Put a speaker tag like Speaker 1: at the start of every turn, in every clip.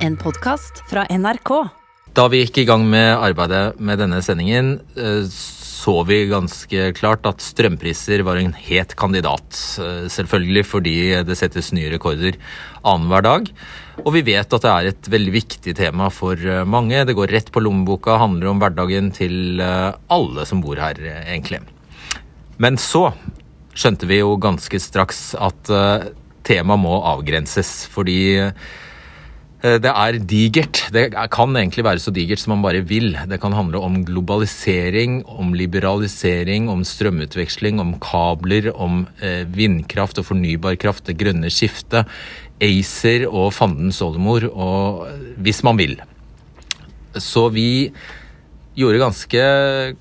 Speaker 1: En podkast fra NRK.
Speaker 2: Da vi gikk i gang med arbeidet med denne sendingen, eh, så vi ganske klart at strømpriser var en het kandidat. Eh, selvfølgelig fordi det settes nye rekorder annenhver dag. Og vi vet at det er et veldig viktig tema for eh, mange. Det går rett på lommeboka, handler om hverdagen til alle som bor her, egentlig. Men så skjønte vi jo ganske straks at temaet må avgrenses, fordi det er digert. Det kan egentlig være så digert som man bare vil. Det kan handle om globalisering, om liberalisering, om strømutveksling, om kabler, om eh, vindkraft og fornybar kraft, det grønne skiftet, ACER og fandens oldemor, og eh, hvis man vil. Så vi gjorde ganske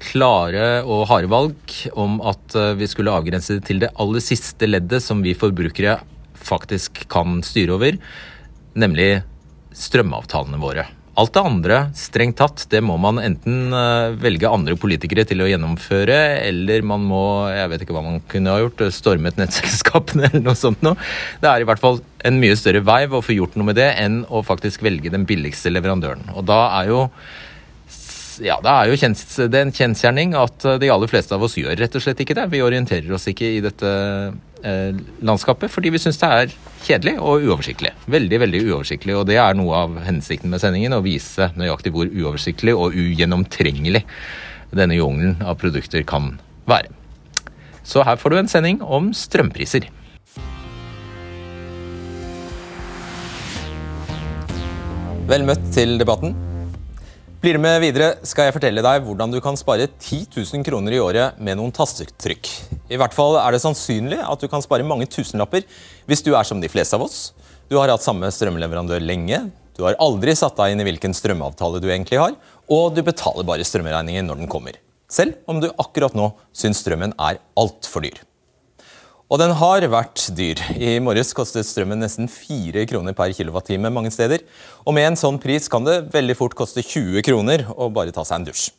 Speaker 2: klare og harde valg om at vi skulle avgrense det til det aller siste leddet som vi forbrukere faktisk kan styre over, nemlig strømavtalene våre. Alt det andre, strengt tatt, det må man enten eh, velge andre politikere til å gjennomføre, eller man må jeg vet ikke hva man kunne ha gjort, stormet nettselskapene eller noe sånt noe. Det er i hvert fall en mye større veiv å få gjort noe med det enn å faktisk velge den billigste leverandøren. Og da er jo ja, det er jo kjens, det er en kjensgjerning at de aller fleste av oss gjør rett og slett ikke det. Vi orienterer oss ikke i dette landskapet, fordi vi syns det er kjedelig og uoversiktlig. Veldig, veldig uoversiktlig. Og det er noe av hensikten med sendingen, å vise nøyaktig hvor uoversiktlig og ugjennomtrengelig denne jungelen av produkter kan være. Så her får du en sending om strømpriser. Vel møtt til debatten. Blir du med videre, skal jeg fortelle deg hvordan du kan spare 10 000 kroner i året med noen tastetrykk. I hvert fall er det sannsynlig at du kan spare mange tusenlapper hvis du er som de fleste av oss. Du har hatt samme strømleverandør lenge, du har aldri satt deg inn i hvilken strømavtale du egentlig har, og du betaler bare strømregningen når den kommer. Selv om du akkurat nå syns strømmen er altfor dyr. Og den har vært dyr. I morges kostet strømmen nesten 4 kroner per kilowattime mange steder. Og med en sånn pris kan det veldig fort koste 20 kroner å bare ta seg en dusj.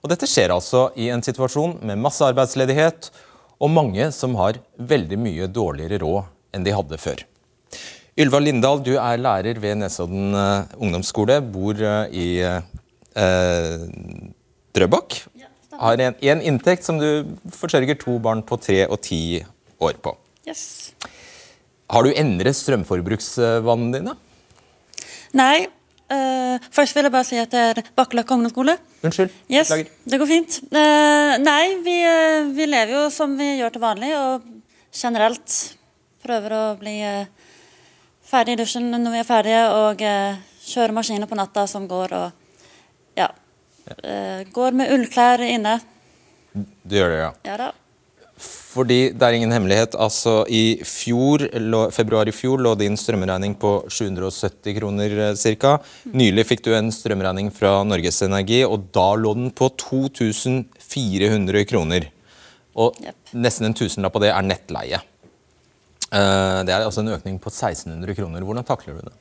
Speaker 2: Og dette skjer altså i en situasjon med masse arbeidsledighet og mange som har veldig mye dårligere råd enn de hadde før. Ylva Lindahl, du er lærer ved Nesodden uh, ungdomsskole, bor uh, i eh, Drøbak. Har en, en, inntekt som du forsørger to barn på tre og ti år på.
Speaker 3: Yes.
Speaker 2: Har du endret strømforbruksvanene dine?
Speaker 3: Nei. Uh, først vil jeg bare si at det er Bakkelakke ungdomsskole.
Speaker 2: Unnskyld.
Speaker 3: Yes, det går fint. Uh, nei, vi, uh, vi, lever jo som vi gjør til vanlig, og generelt prøver å bli ferdig i dusjen når vi er ferdige, og kjøre maskiner på natta som går, og ja. går med ullklær inne.
Speaker 2: Du gjør det, ja?
Speaker 3: Ja da.
Speaker 2: Fordi det er ingen hemmelighet. altså I fjor, februar i fjor lå din strømregning på 770 kroner eh, ca. Nylig fikk du en strømregning fra Norges Energi, og da lå den på 2400 kroner. Og yep. nesten en tusenlapp av det er nettleie. Eh, det er altså en økning på 1600 kroner. Hvordan takler du det?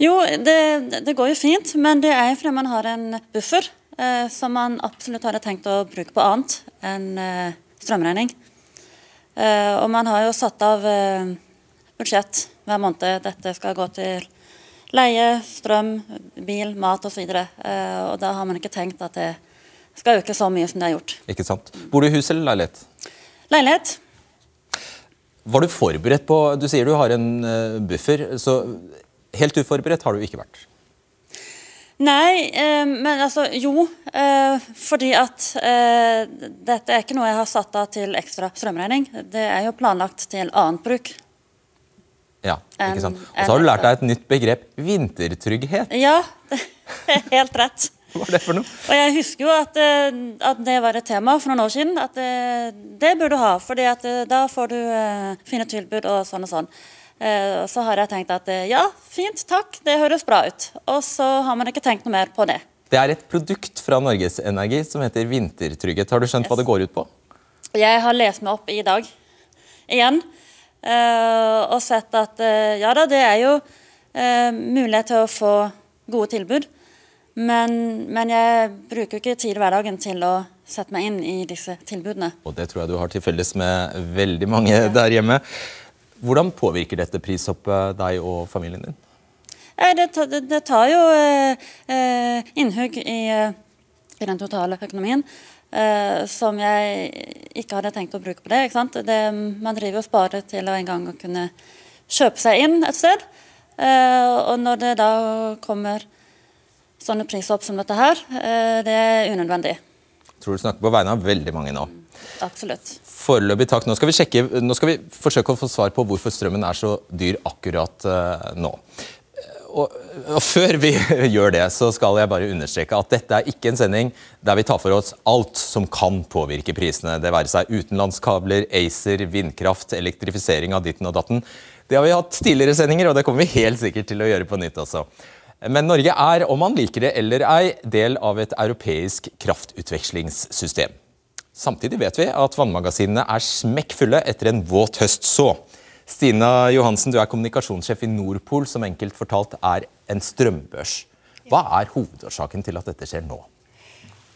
Speaker 3: Jo, det, det går jo fint, men det er fordi man har en buffer eh, som man absolutt hadde tenkt å bruke på annet enn strømregning. Eh, og man har jo satt av eh, budsjett hver måned. Dette skal gå til leie, strøm, bil, mat osv. Og, uh, og da har man ikke tenkt at det skal øke så mye som det har gjort.
Speaker 2: Ikke sant. Bor du i hus eller leilighet?
Speaker 3: Leilighet.
Speaker 2: Var du forberedt på Du sier du har en buffer, så helt uforberedt har du ikke vært?
Speaker 3: Nei, eh, men altså jo. Eh, fordi at eh, dette er ikke noe jeg har satt av til ekstra strømregning. Det er jo planlagt til annet bruk.
Speaker 2: Ja, ikke sant. Og så har du lært deg et nytt begrep vintertrygghet.
Speaker 3: Ja, helt rett.
Speaker 2: Hva er det for noe?
Speaker 3: Og jeg husker jo at, eh, at, det var et tema for noen år siden. At det, eh, det burde du ha, fordi at eh, da får du fine tilbud og sånn og sånn. Eh, så har jeg tenkt at eh, ja, fint, takk, det høres bra ut. Og så har man ikke tenkt noe mer på det.
Speaker 2: Det er et produkt fra Norges Energi som heter Vintertrygghet. Har du skjønt yes. hva det går ut på?
Speaker 3: Jeg har lest meg opp i dag igjen. Eh, og sett at ja da, det er jo mulighet til å få gode tilbud. Men, men jeg bruker ikke tid i hverdagen til å sette meg inn i disse tilbudene.
Speaker 2: Og det tror jeg du har til felles med veldig mange der hjemme. Hvordan påvirker dette prishoppet deg og familien din?
Speaker 3: Ja, det, tar, det, tar jo eh, innhugg i, i, den totale økonomien. Eh, som jeg ikke hadde tenkt å bruke på det. Det, man driver og sparer til å en gang å kunne kjøpe seg inn et sted. Eh, og når det da kommer sånne priser opp som dette her, eh, det er unødvendig.
Speaker 2: Jeg tror du snakker på vegne av veldig mange nå.
Speaker 3: Absolutt.
Speaker 2: Foreløpig takk. Nå skal, sjekke, nå skal vi forsøke å få svar på hvorfor strømmen er så dyr akkurat uh, nå. Og, og, Før vi gjør det, så skal jeg bare understreke at dette er ikke en sending der vi tar for oss alt som kan påvirke prisene. Det være seg utenlandskabler, ACER, vindkraft, elektrifisering av ditten og datten. Det har vi hatt tidligere sendinger, og det kommer vi helt sikkert til å gjøre på nytt også. Men Norge er, om man liker det eller ei, del av et europeisk kraftutvekslingssystem. Samtidig vet vi at vannmagasinene er smekkfulle etter en våt høst så. Stina Johansen, du er kommunikasjonssjef i Nordpol, som enkelt fortalt er en strømbørs. Hva er hovedårsaken til at dette skjer nå?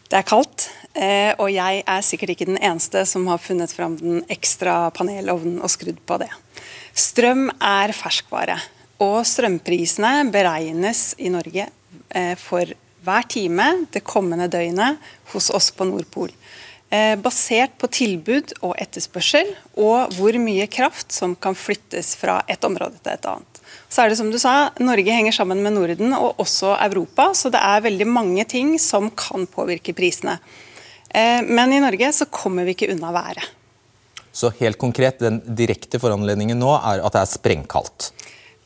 Speaker 4: Det er kaldt, eh, og jeg er sikkert ikke den eneste som har funnet fram den ekstra panelovnen og skrudd på det. Strøm er ferskvare, og strømprisene beregnes i Norge eh, for hver time det kommende døgnet hos oss på Nordpol. Eh, basert på tilbud og etterspørsel, og hvor mye kraft som kan flyttes fra et område til et annet. Så er det som du sa, Norge henger sammen med Norden og også Europa, så det er veldig mange ting som kan påvirke prisene. Eh, men i Norge så kommer vi ikke unna været.
Speaker 2: Så helt konkret, den direkte foranledningen nå er at det er sprengkaldt?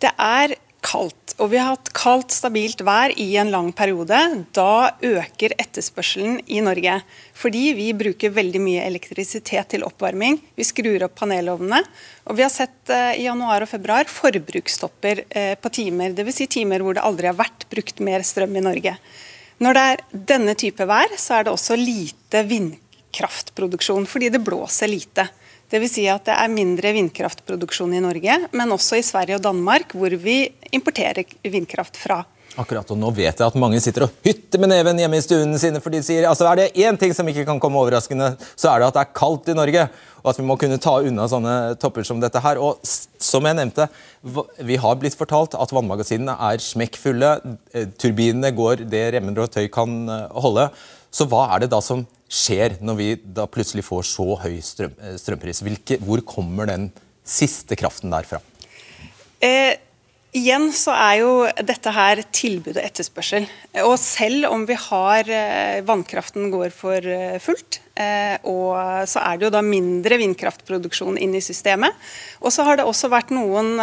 Speaker 4: Det er kaldt, og vi har hatt kaldt, stabilt vær i en lang periode. Da øker etterspørselen i Norge. Fordi vi bruker veldig mye elektrisitet til oppvarming. Vi skrur opp panelovnene. Og vi har sett eh, i januar og februar forbruksstopper eh, på timer. Dvs. Si timer hvor det aldri har vært brukt mer strøm i Norge. Når det er denne type vær, så er det også lite vindkraftproduksjon, fordi det blåser lite. Dvs. Si at det er mindre vindkraftproduksjon i Norge, men også i Sverige og Danmark, hvor vi importerer vindkraft fra.
Speaker 2: Akkurat, og Nå vet jeg at mange sitter og hytter med neven hjemme i stuene sine, for de sier altså er det én ting som ikke kan komme overraskende, så er det at det er kaldt i Norge. Og at vi må kunne ta unna sånne topper som dette her. Og som jeg nevnte, vi har blitt fortalt at vannmagasinene er smekkfulle. Eh, turbinene går det remmer og tøy kan eh, holde. Så hva er det da som skjer når vi da plutselig får så høy strøm, eh, strømpris? Hvilke, hvor kommer den siste kraften der fra?
Speaker 4: Eh, igjen så er jo dette her tilbud og etterspørsel. Og selv om vi har eh, vannkraften går for eh, fullt, og så er det jo da mindre vindkraftproduksjon inn i systemet. Og så har det også vært noen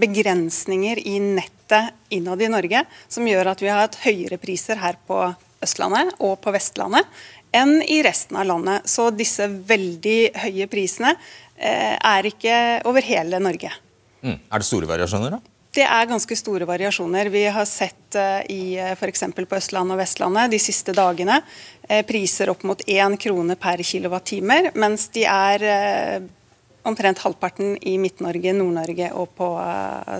Speaker 4: begrensninger i nettet innad i Norge som gjør at vi har hatt høyere priser her på Østlandet og på Vestlandet enn i resten av landet. Så disse veldig høye prisene eh, er ikke over hele Norge.
Speaker 2: Mm. Er det store variasjoner, da?
Speaker 4: Det er ganske store variasjoner. Vi har sett uh, i uh, f.eks. på Østlandet og Vestlandet de siste dagene priser opp mot 1 krone per kilowattimer, mens de er omtrent halvparten i Midt-Norge, Nord-Norge og på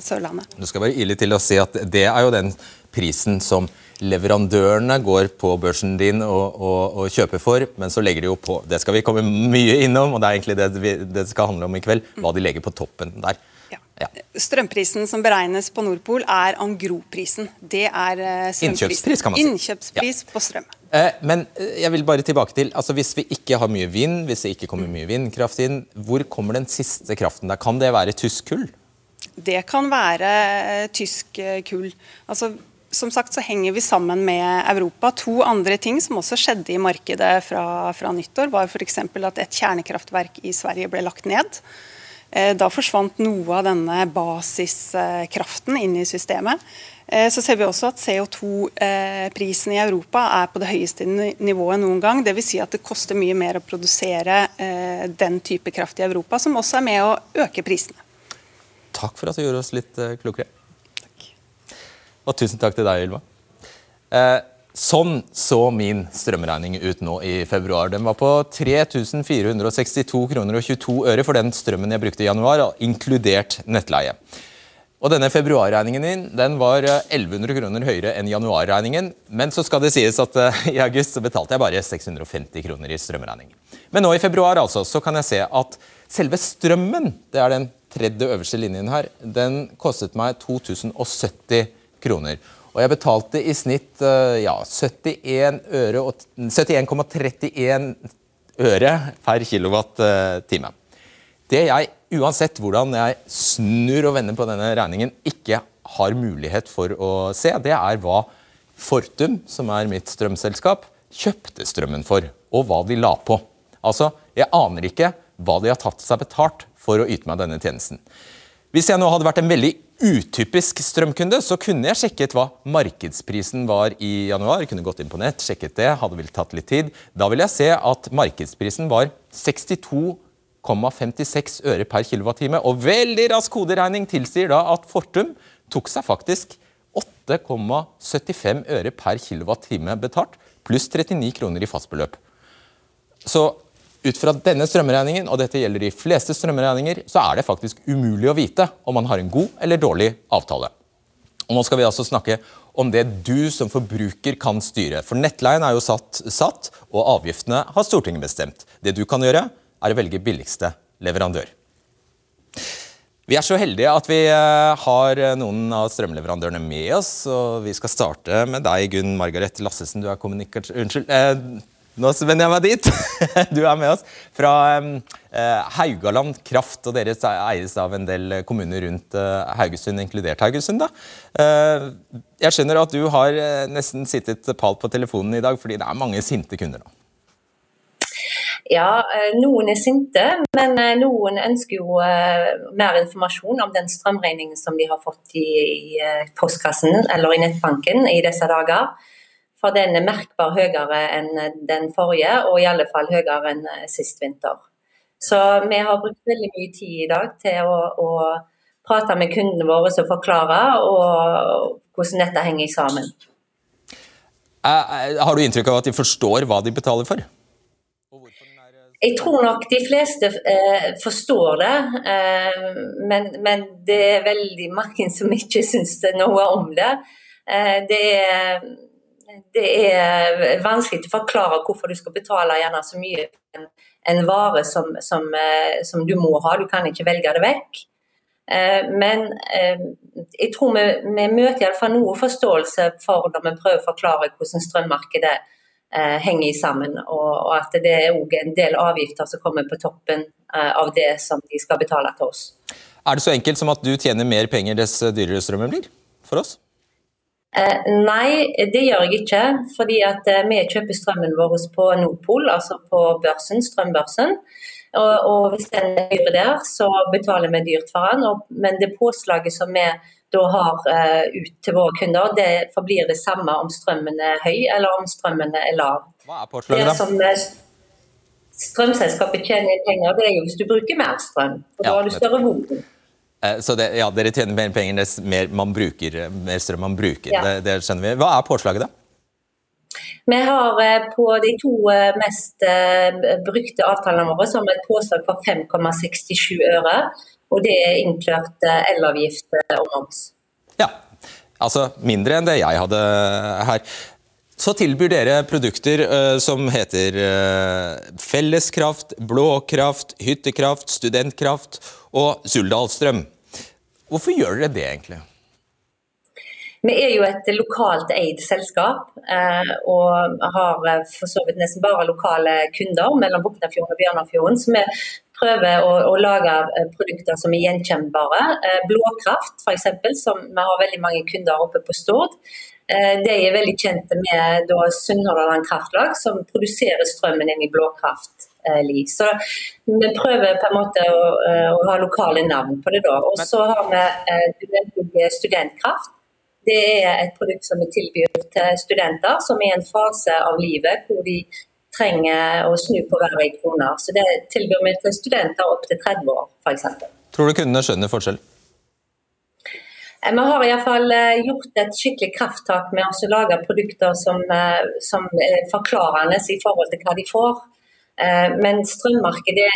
Speaker 4: Sørlandet.
Speaker 2: Du skal bare ille til å si at Det er jo den prisen som leverandørene går på børsen din og, og, og, kjøper for, men så legger de jo på Det skal vi komme mye innom, og det er egentlig det vi, det skal handle om i kveld. Hva de legger på toppen der.
Speaker 4: Ja. Strømprisen som beregnes på Nordpol, er angroprisen. Det er
Speaker 2: eh, Innkjøpspris, kan man si.
Speaker 4: Innkjøpspris ja. på strøm.
Speaker 2: Eh, men eh, jeg vil bare tilbake til, altså hvis vi ikke har mye vind, hvis det ikke kommer mye vindkraft inn, hvor kommer den siste kraften der? Kan det være tysk kull?
Speaker 4: Det kan være eh, tysk kull. Altså, som sagt så henger vi sammen med Europa. To andre ting som også skjedde i markedet fra, fra nyttår, var f.eks. at et kjernekraftverk i Sverige ble lagt ned. Eh, da forsvant noe av denne basiskraften inn i systemet. Eh, så ser vi også at CO2-prisen i Europa er på det høyeste nivået noen gang. Dvs. Si at det koster mye mer å produsere eh, den type kraft i Europa, som også er med å øke prisene.
Speaker 2: Takk for at du gjorde oss litt klokere. Og tusen takk til deg, Ylva. Eh, sånn så min strømregning ut nå i februar. Den var på 3462 kroner og 22 øre for den strømmen jeg brukte i januar, inkludert nettleie. Og denne Februarregningen din den var 1100 eh, kroner høyere enn januarregningen. Men så skal det sies at uh, i august så betalte jeg bare 650 kroner i strømregning. Men nå i februar altså, så kan jeg se at Selve strømmen, det er den tredje øverste linjen her, den kostet meg 2070 kroner. Og jeg betalte i snitt eh, ja, 71,31 øre per kilowatt-time. Det jeg, uansett hvordan jeg snur og vender på denne regningen, ikke har mulighet for å se, det er hva Fortum, som er mitt strømselskap, kjøpte strømmen for, og hva de la på. Altså, Jeg aner ikke hva de har tatt seg betalt for å yte meg denne tjenesten. Hvis jeg nå hadde vært en veldig utypisk strømkunde, så kunne jeg sjekket hva markedsprisen var i januar. Kunne gått inn på nett, sjekket det, hadde vel tatt litt tid. Da vil jeg se at markedsprisen var 62,56 øre per kWt. Og veldig rask koderegning tilsier da at Fortum tok seg faktisk 8,75 øre per kWt betalt, pluss 39 kroner i fastbeløp. Så ut fra denne strømregningen, og dette gjelder de fleste strømregninger, så er det faktisk umulig å vite om man har en god eller dårlig avtale. Og Nå skal vi altså snakke om det du som forbruker kan styre. For nettleien er jo satt, satt, og avgiftene har Stortinget bestemt. Det du kan gjøre, er å velge billigste leverandør. Vi er så heldige at vi eh, har noen av strømleverandørene med oss. og Vi skal starte med deg, Gunn Margaret Lassesen. Du er kommunikasjon... Unnskyld. Eh, nå vender jeg meg dit. Du er med oss fra eh, Haugaland Kraft, og dere eies av en del kommuner rundt eh, Haugesund, inkludert Haugesund. da. Eh, jeg skjønner at du har nesten sittet palt på telefonen i dag, fordi det er mange sinte kunder nå.
Speaker 5: Ja, noen er sinte, men noen ønsker jo mer informasjon om den strømregningen som de har fått i postkassen eller i nettbanken i disse dager. For den er merkbar høyere enn den forrige, og i alle fall høyere enn eh, sist vinter. Så vi har brukt veldig mye tid i dag til å, å prate med kundene våre og forklare og hvordan dette henger sammen.
Speaker 2: Har du inntrykk av at de forstår hva de betaler for?
Speaker 5: Jeg tror nok de fleste eh, forstår det, eh, men, men, det er veldig mange som ikke syns noe om det. Eh, det er det er vanskelig å forklare hvorfor du skal betale gjerne så mye en, en vare som, som, eh, som, du må ha. Du kan ikke velge det vekk. Eh, men eh, jeg tror vi, vi møter iallfall noe forståelse for når vi prøver å forklare hvordan strømmarkedet henger sammen, og, at det er òg en del avgifter som kommer på toppen av det som de skal betale til oss.
Speaker 2: Er det så enkelt som at du tjener mer penger dess dyrere strømmen blir for oss?
Speaker 5: Eh, nei, det gjør jeg ikke. fordi at eh, vi kjøper strømmen vår på Nordpol, altså på børsen, strømbørsen. Og, og hvis den er dyr der, så betaler vi dyrt for den. Og, men det påslaget som vi da har eh, ut til våre kunder, det forblir det samme om strømmen er høy eller om strømmen er lav.
Speaker 2: Hva er påslaget da? Det
Speaker 5: som strømselskapet tjener penger, det er jo hvis du bruker mer strøm. og Da har du større volum.
Speaker 2: Eh, så det, ja, Dere tjener mer penger dess mer, man bruker, mer strøm man bruker. Ja. Det, det, skjønner vi. Hva er påslaget, da?
Speaker 5: Vi har eh, på de to eh, mest brukte avtalene våre som et påslag på 5,67 øre. Og det er innklart elavgift og moms.
Speaker 2: Ja, altså mindre enn det jeg hadde her. Så tilbyr dere produkter uh, som heter uh, Felleskraft, Blåkraft, Hyttekraft, Studentkraft og Suldalstrøm. Hvorfor gjør dere det, egentlig?
Speaker 5: Vi er jo et lokalt eid selskap, uh, og har for så vidt nesten bare lokale kunder mellom Buknafjorden og Bjørnafjorden. Så vi prøver å, å, lage produkter som er gjenkjennbare. Blåkraft f.eks., som vi har veldig mange kunder oppe på Stord. Eh, de er veldig kjente med Sunnhordland Kraftlag, som produserer strømmen inn i Blåkraft. Så vi prøver på en måte å, eh, å ha lokale navn på det. da. Og så har vi eh, Studentkraft. Det er et produkt som vi tilbyr til studenter som er i en fase av livet hvor de trenger å snu på hver vei kroner. Så det tilbyr vi til studenter opp til 30 år, f.eks.
Speaker 2: Tror du kundene skjønner forskjell?
Speaker 5: Eh, vi har iallfall eh, gjort et skikkelig krafttak med å lage produkter som, eh, som, er forklarende i forhold til hva de får. Men strømmarkedet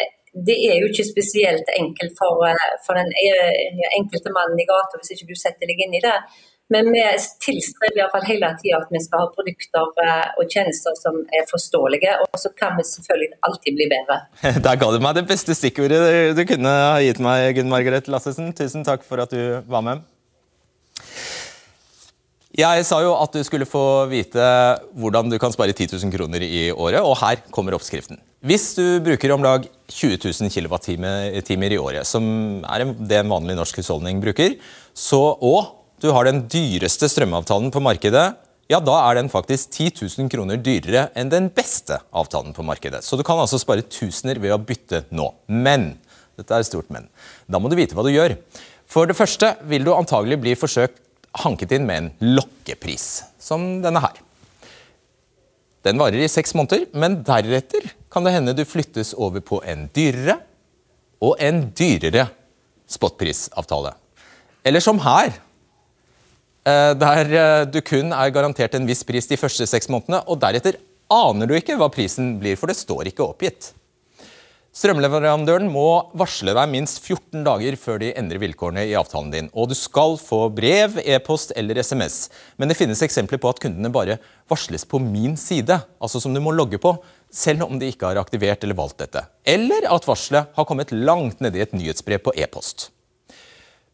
Speaker 5: det er jo ikke spesielt enkelt for, for den enkelte mannen i gata hvis ikke du setter deg inn i det. Men vi tilstreber fall hele tida at vi skal ha produkter eh, og tjenester som er forståelige. Og så kan vi selvfølgelig alltid bli bedre.
Speaker 2: Der ga du meg det beste stikkordet du kunne ha gitt meg, Gunn Margaret Lassesen. Tusen takk for at du var med. Jeg sa jo at du skulle få vite hvordan du kan spare 10 000 kroner i året, og her kommer oppskriften. Hvis du bruker om lag 20 000 kWt i året, som er det en vanlig norsk husholdning bruker, så, og du har den dyreste strømavtalen på markedet, ja, da er den faktisk 10 000 kroner dyrere enn den beste avtalen på markedet. Så du kan altså spare tusener ved å bytte nå. Men dette er et stort men. Da må du vite hva du gjør. For det første vil du antagelig bli forsøkt hanket inn med en lokkepris, som denne her. Den varer i seks måneder, men deretter kan det hende du flyttes over på en dyrere og en dyrere spotprisavtale. Eller som her, eh, der eh, du kun er garantert en viss pris de første seks månedene, og deretter aner du ikke hva prisen blir, for det står ikke oppgitt. Strømleverandøren må varsle deg minst 14 dager før de endrer vilkårene i avtalen din. Og du skal få brev, e-post eller SMS. Men det finnes eksempler på at kundene bare varsles på min side, altså som du må logge på, selv om de ikke har aktivert eller valgt dette. Eller at varselet har kommet langt nedi et nyhetsbrev på e-post.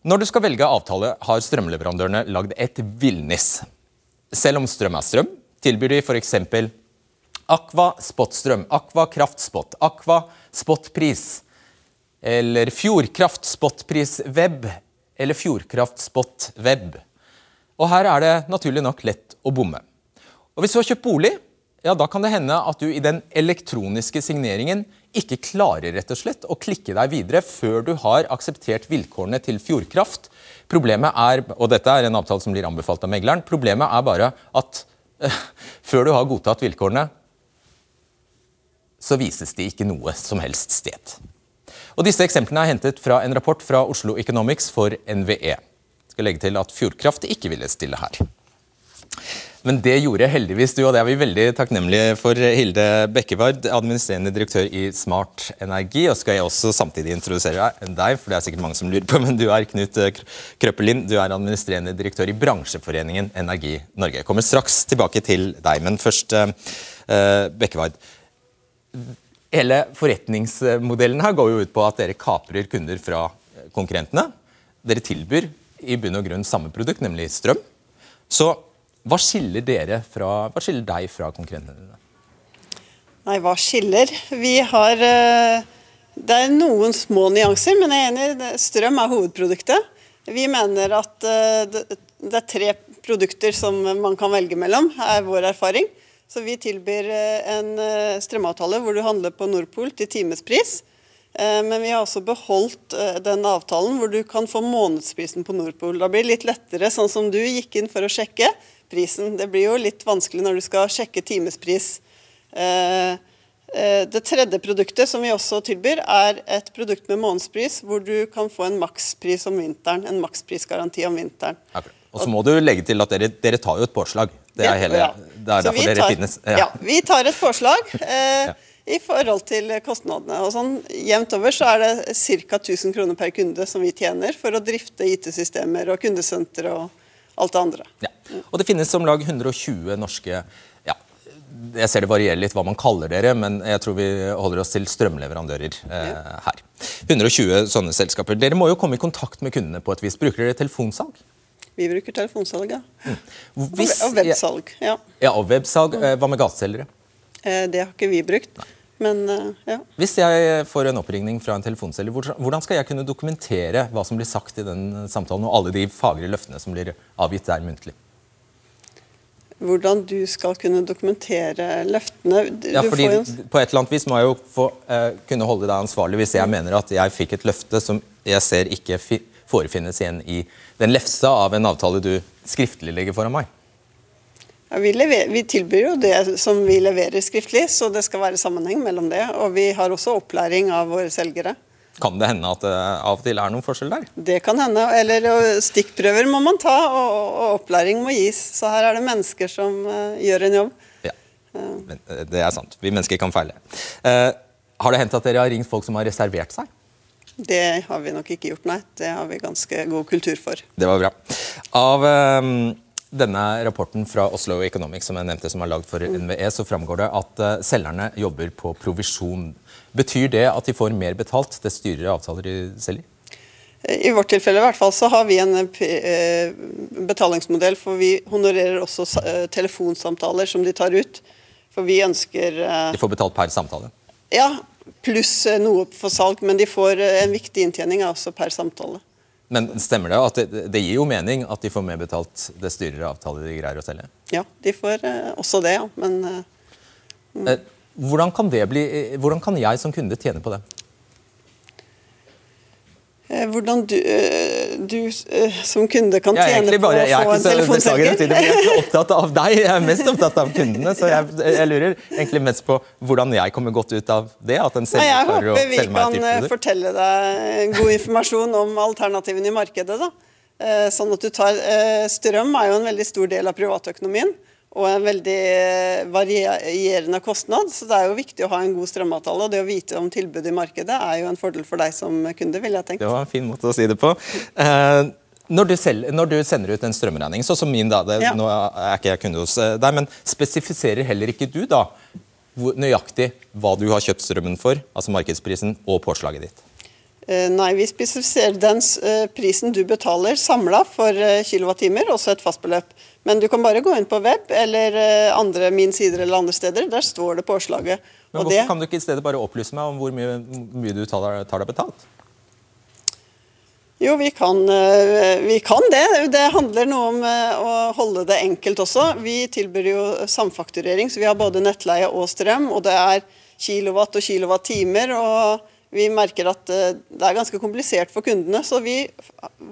Speaker 2: Når du skal velge avtale, har strømleverandørene lagd et villnis. Selv om strøm er strøm, tilbyr de f.eks. Aqua Spotstrøm, Aqua Kraftspot, Aqua Spotpris, eller Fjordkraft Spotpris Web, eller Fjordkraft Spot Web. Og her er det naturlig nok lett å bomme. Og Hvis du har kjøpt bolig, ja, da kan det hende at du i den elektroniske signeringen ikke klarer rett og slett å klikke deg videre før du har akseptert vilkårene til Fjordkraft. Problemet er, og dette er en avtale som blir anbefalt av megleren, problemet er bare at øh, før du har godtatt vilkårene, så vises de ikke noe som helst sted. Og Disse eksemplene er hentet fra en rapport fra Oslo Economics for NVE. Jeg skal legge til at Fjordkraft ikke ville stille her. Men det gjorde heldigvis du, og det er vi veldig takknemlige for. Hilde Bekkevard, administrerende direktør i Smart Energi. Og skal jeg også samtidig introdusere deg, for det er sikkert mange som lurer på, men du er Knut Krøppelin. Du er administrerende direktør i bransjeforeningen Energi Norge. Jeg kommer straks tilbake til deg, men først uh, Bekkevard. Hele forretningsmodellen her går jo ut på at dere kaprer kunder fra konkurrentene. Dere tilbyr i bunn og grunn samme produkt, nemlig strøm. Så hva skiller, dere fra, hva skiller deg fra konkurrentene dine?
Speaker 6: Nei, hva skiller? Vi har eh, Det er noen små nyanser, men jeg er enig. Strøm er hovedproduktet. Vi mener at eh, det er tre produkter som man kan velge mellom, er vår erfaring. Så vi tilbyr eh, en eh, strømavtale hvor du handler på Nordpol til timespris. Eh, men vi har også beholdt den avtalen hvor du kan få månedsprisen på Nordpol. Da blir det litt lettere, sånn som du gikk inn for å sjekke prisen. Det blir jo litt vanskelig når du skal sjekke timespris. Det tredje produktet som vi også tilbyr, er et produkt med månedspris, hvor du kan få en makspris om vinteren. En maksprisgaranti om vinteren.
Speaker 2: Okay. Og så må du legge til at dere, dere tar jo et påslag. Det er, hele, det er derfor dere finnes.
Speaker 6: Ja. ja. Vi tar et forslag eh, i forhold til kostnadene. og sånn Jevnt over så er det ca. 1000 kroner per kunde som vi tjener for å drifte IT-systemer og kundesenter og alt det andre.
Speaker 2: Ja. Og det finnes om lag 120 norske ja, jeg ser det varierer litt hva man kaller dere, men jeg tror vi holder oss til strømleverandører eh, her. 120 sånne selskaper. Dere må jo komme i kontakt med kundene på et vis. Bruker dere telefonsalg?
Speaker 6: Vi bruker telefonsalg, ja. Mm. Hvis, og websalg. Ja.
Speaker 2: ja, og websalg. Eh, hva med gateselgere?
Speaker 6: Eh, det har ikke vi brukt. Nei. Men, eh, ja.
Speaker 2: Hvis jeg får en oppringning fra en telefonselger, hvordan skal jeg kunne dokumentere hva som blir sagt i den samtalen, og alle de fagre løftene som blir avgitt der muntlig?
Speaker 6: Hvordan du skal kunne dokumentere løftene
Speaker 2: ja, fordi en... På et eller annet vis må jeg jo få, uh, kunne holde deg ansvarlig hvis jeg mener at jeg fikk et løfte som jeg ser ikke forefinnes igjen i den lefsa av en avtale du skriftlig legger foran meg?
Speaker 6: Ja, vi, lever, vi, tilbyr jo det som vi leverer skriftlig, så det skal være sammenheng mellom det. Og vi har også opplæring av våre selgere.
Speaker 2: Kan det hende at det av og til er noen forskjell der?
Speaker 6: Det kan hende. Eller stikkprøver må man ta, og, og opplæring må gis. Så her er det mennesker som uh, gjør en jobb.
Speaker 2: Ja, Men, det er sant. Vi mennesker kan feile. Uh, har det hendt at dere har ringt folk som har reservert seg?
Speaker 6: Det har vi nok ikke gjort, nei. Det har vi ganske god kultur for.
Speaker 2: Det var bra. Av um, denne rapporten fra Oslo Economics som jeg nevnte, som er lagd for NVE, så framgår det at uh, selgerne jobber på provisjon. Betyr det at de får mer betalt dess dyrere avtaler de selger?
Speaker 6: I vårt tilfelle i hvert fall så har vi en eh, betalingsmodell, for vi honorerer også eh, telefonsamtaler som de tar ut. For vi ønsker
Speaker 2: De får betalt per samtale?
Speaker 6: Ja, pluss eh, noe for salg, men de får eh, en viktig inntjening også per samtale.
Speaker 2: Men stemmer det at det, det gir jo mening at de får mer betalt dess dyrere avtaler de greier å selge?
Speaker 6: Ja, de får eh, også det, ja. Men
Speaker 2: mm. hvordan, kan det bli, hvordan kan jeg som kunde tjene på det?
Speaker 6: Eh, hvordan du, eh, du, eh, som kunde kan tjene på
Speaker 2: bare,
Speaker 6: å få en telefonselger?
Speaker 2: Jeg er ikke så opptatt av deg, jeg er mest opptatt av kundene. Så jeg, jeg, lurer egentlig mest på hvordan jeg kommer godt ut av det. at en selger
Speaker 6: Jeg håper vi kan fortelle deg god informasjon om alternativene i markedet. da. Sånn at du tar, Strøm er jo en veldig stor del av privatøkonomien og en veldig eh, varierende kostnad. Så det er jo viktig å ha en god strømavtale. Og det å vite om tilbudet i markedet er jo en fordel for deg som kunde, vil jeg tenke.
Speaker 2: Det var en fin måte å si det på. Eh, når, du selv, når, du sender ut en strømregning, sånn som min, da, det, ja. nå er ikke jeg kunde hos eh, deg, men spesifiserer heller ikke du da nøyaktig hva du har kjøpt strømmen for, altså markedsprisen, og påslaget ditt?
Speaker 6: Nei, vi spesifiserer den prisen du betaler samla for kilowattimer, også et fastbeløp. Men du kan bare gå inn på web eller eh, andre min sider eller andre steder. Der står det påslaget.
Speaker 2: Men hvorfor det... kan du ikke i stedet bare opplyse meg om hvor mye, mye du tar, tar deg betalt?
Speaker 6: Jo, vi kan, eh, vi kan, det. Det handler noe om eh, å holde det enkelt også. Vi tilbyr jo samfakturering, så vi har både nettleie og strøm. Og det er kilowatt og kilowattimer. Og vi merker at det er ganske komplisert for kundene. Så vi,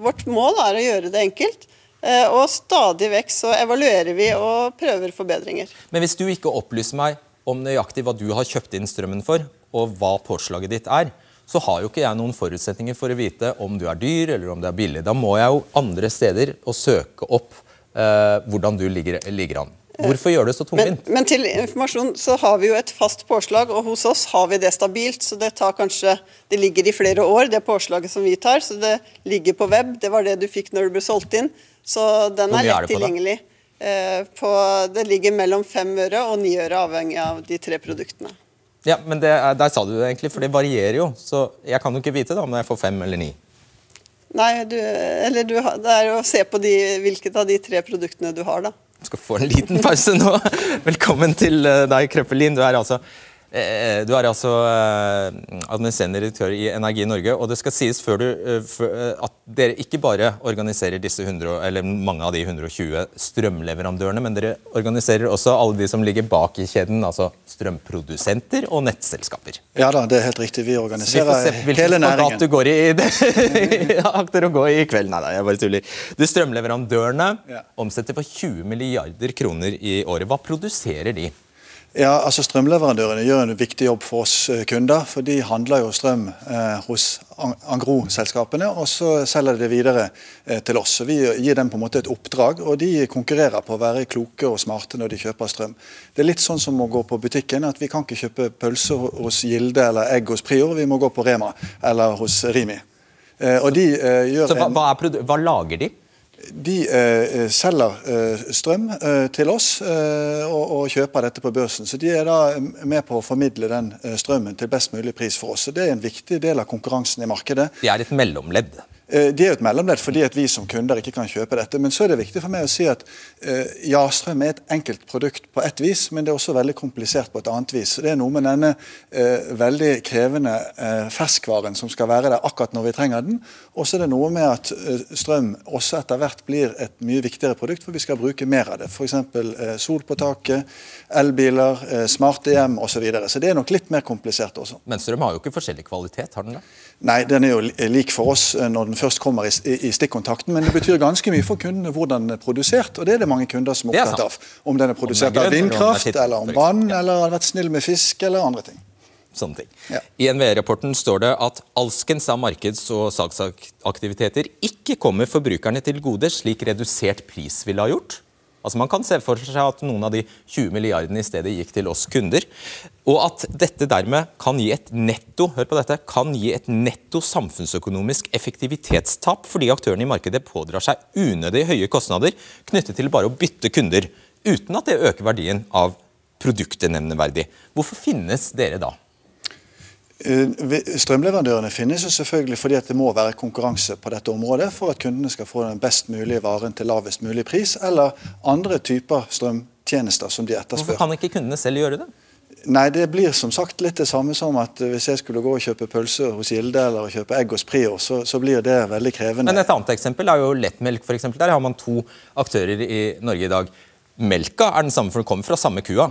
Speaker 6: vårt mål er å gjøre det enkelt. Eh, og stadig vekk så evaluerer vi og prøver forbedringer.
Speaker 2: Men hvis du ikke opplyser meg om nøyaktig hva du har kjøpt inn strømmen for, og hva påslaget ditt er, så har jo ikke jeg noen forutsetninger for å vite om du er dyr eller om du er billig. Da må jeg jo andre steder og søke opp eh, hvordan du ligger, ligger, an. Hvorfor gjør det så tungvint?
Speaker 6: Men, men, til informasjon så har vi jo et fast påslag, og hos oss har vi det stabilt. Så det tar kanskje Det ligger i flere år, det påslaget som vi tar. Så det ligger på web. Det var det du fikk når du ble solgt inn. Så den er lett tilgjengelig. Eh, på, det ligger mellom fem øre og ni øre, avhengig av de tre produktene.
Speaker 2: Ja, men det, Der sa du det egentlig, for det varierer jo. Så jeg kan jo ikke vite da om jeg får fem eller ni.
Speaker 6: Nei, du, eller du, det er jo å se på de, hvilket av de tre produktene du har, da.
Speaker 2: Du skal få en liten pause nå. Velkommen til eh, deg, Krøppelin. Du er altså du er altså eh, administrerende direktør i Energi Norge. og Det skal sies før du, eh, at dere ikke bare organiserer disse 100, eller mange av de 120 strømleverandørene, men dere organiserer også alle de som ligger bak i kjeden, altså strømprodusenter og nettselskaper.
Speaker 7: Ja da, det er helt riktig. Vi organiserer vi hele næringen.
Speaker 2: du går i akter å gå i kveld. Nei da, jeg bare tuller. De strømleverandørene ja. omsetter for 20 milliarder kroner i året. Hva produserer de?
Speaker 7: Ja, altså Strømleverandørene gjør en viktig jobb for oss eh, kunder. for De handler jo strøm eh, hos Angro-selskapene, og så selger de det videre eh, til oss. Så Vi gir dem på en måte et oppdrag, og de konkurrerer på å være kloke og smarte når de kjøper strøm. Det er litt sånn som å gå på butikken, at vi kan ikke kjøpe pølser hos Gilde eller egg hos Prior, vi må gå på Rema eller hos Rimi.
Speaker 2: Eh, og de eh, gjør så hva, hva, hva lager de?
Speaker 7: De eh, selger eh, strøm eh, til oss eh, og, og, kjøper dette på børsen. Så De er da med på å formidle den eh, strømmen til best mulig pris for oss. Så Det er en viktig del av konkurransen i markedet.
Speaker 2: De er et mellomledd?
Speaker 7: Eh, de er jo et mellomledd fordi at vi som kunder ikke kan kjøpe dette. Men så er det viktig for meg å si at eh, ja, strøm er et enkelt produkt på ett vis, men det er også veldig komplisert på et annet vis. Det er noe med denne eh, veldig krevende ferskvaren som skal være der akkurat når vi trenger den. Og så er det noe med at strøm også etter hvert blir et mye viktigere produkt, for vi skal bruke mer av det. F.eks. Sol på taket, elbiler, smarte hjem osv. Så, videre. så det er nok litt mer komplisert også.
Speaker 2: Men strøm har jo ikke forskjellig kvalitet, har den det?
Speaker 7: Nei, den er jo lik for oss når den først kommer i, i, stikkontakten. Men det betyr ganske mye for kundene hvordan den er produsert. Og det er det mange kunder som er opptatt av. Om den er produsert av vindkraft, eller om vann, eller har vært snill med fisk, eller andre ting.
Speaker 2: Sånne ting. Ja. I NVE-rapporten står det at alskens av markeds- og salgsaktiviteter ikke kommer forbrukerne til gode, slik redusert pris ville ha gjort. Altså Man kan se for seg at noen av de 20 milliardene i stedet gikk til oss kunder. Og at dette dermed kan gi et netto hør på dette, kan gi et netto samfunnsøkonomisk effektivitetstap fordi aktørene i markedet pådrar seg unødig høye kostnader knyttet til bare å bytte kunder, uten at det øker verdien av produktet nevneverdig. Hvorfor finnes dere da?
Speaker 7: Eh, strømleverandørene finnes jo selvfølgelig fordi at det må være konkurranse på dette området for at kundene skal få den best mulige varen til lavest mulig pris, eller andre typer strømtjenester som de etterspør.
Speaker 2: Hvorfor kan ikke kundene selv gjøre det?
Speaker 7: Nei, Det blir som sagt litt det samme som at hvis jeg skulle gå og kjøpe pølse hos Gilde eller kjøpe egg hos Prior, så, så, blir det veldig krevende.
Speaker 2: Men Et annet eksempel er jo lettmelk. Eksempel. Der har man to aktører i Norge i dag. Melka er den samme, for den kommer fra samme kua.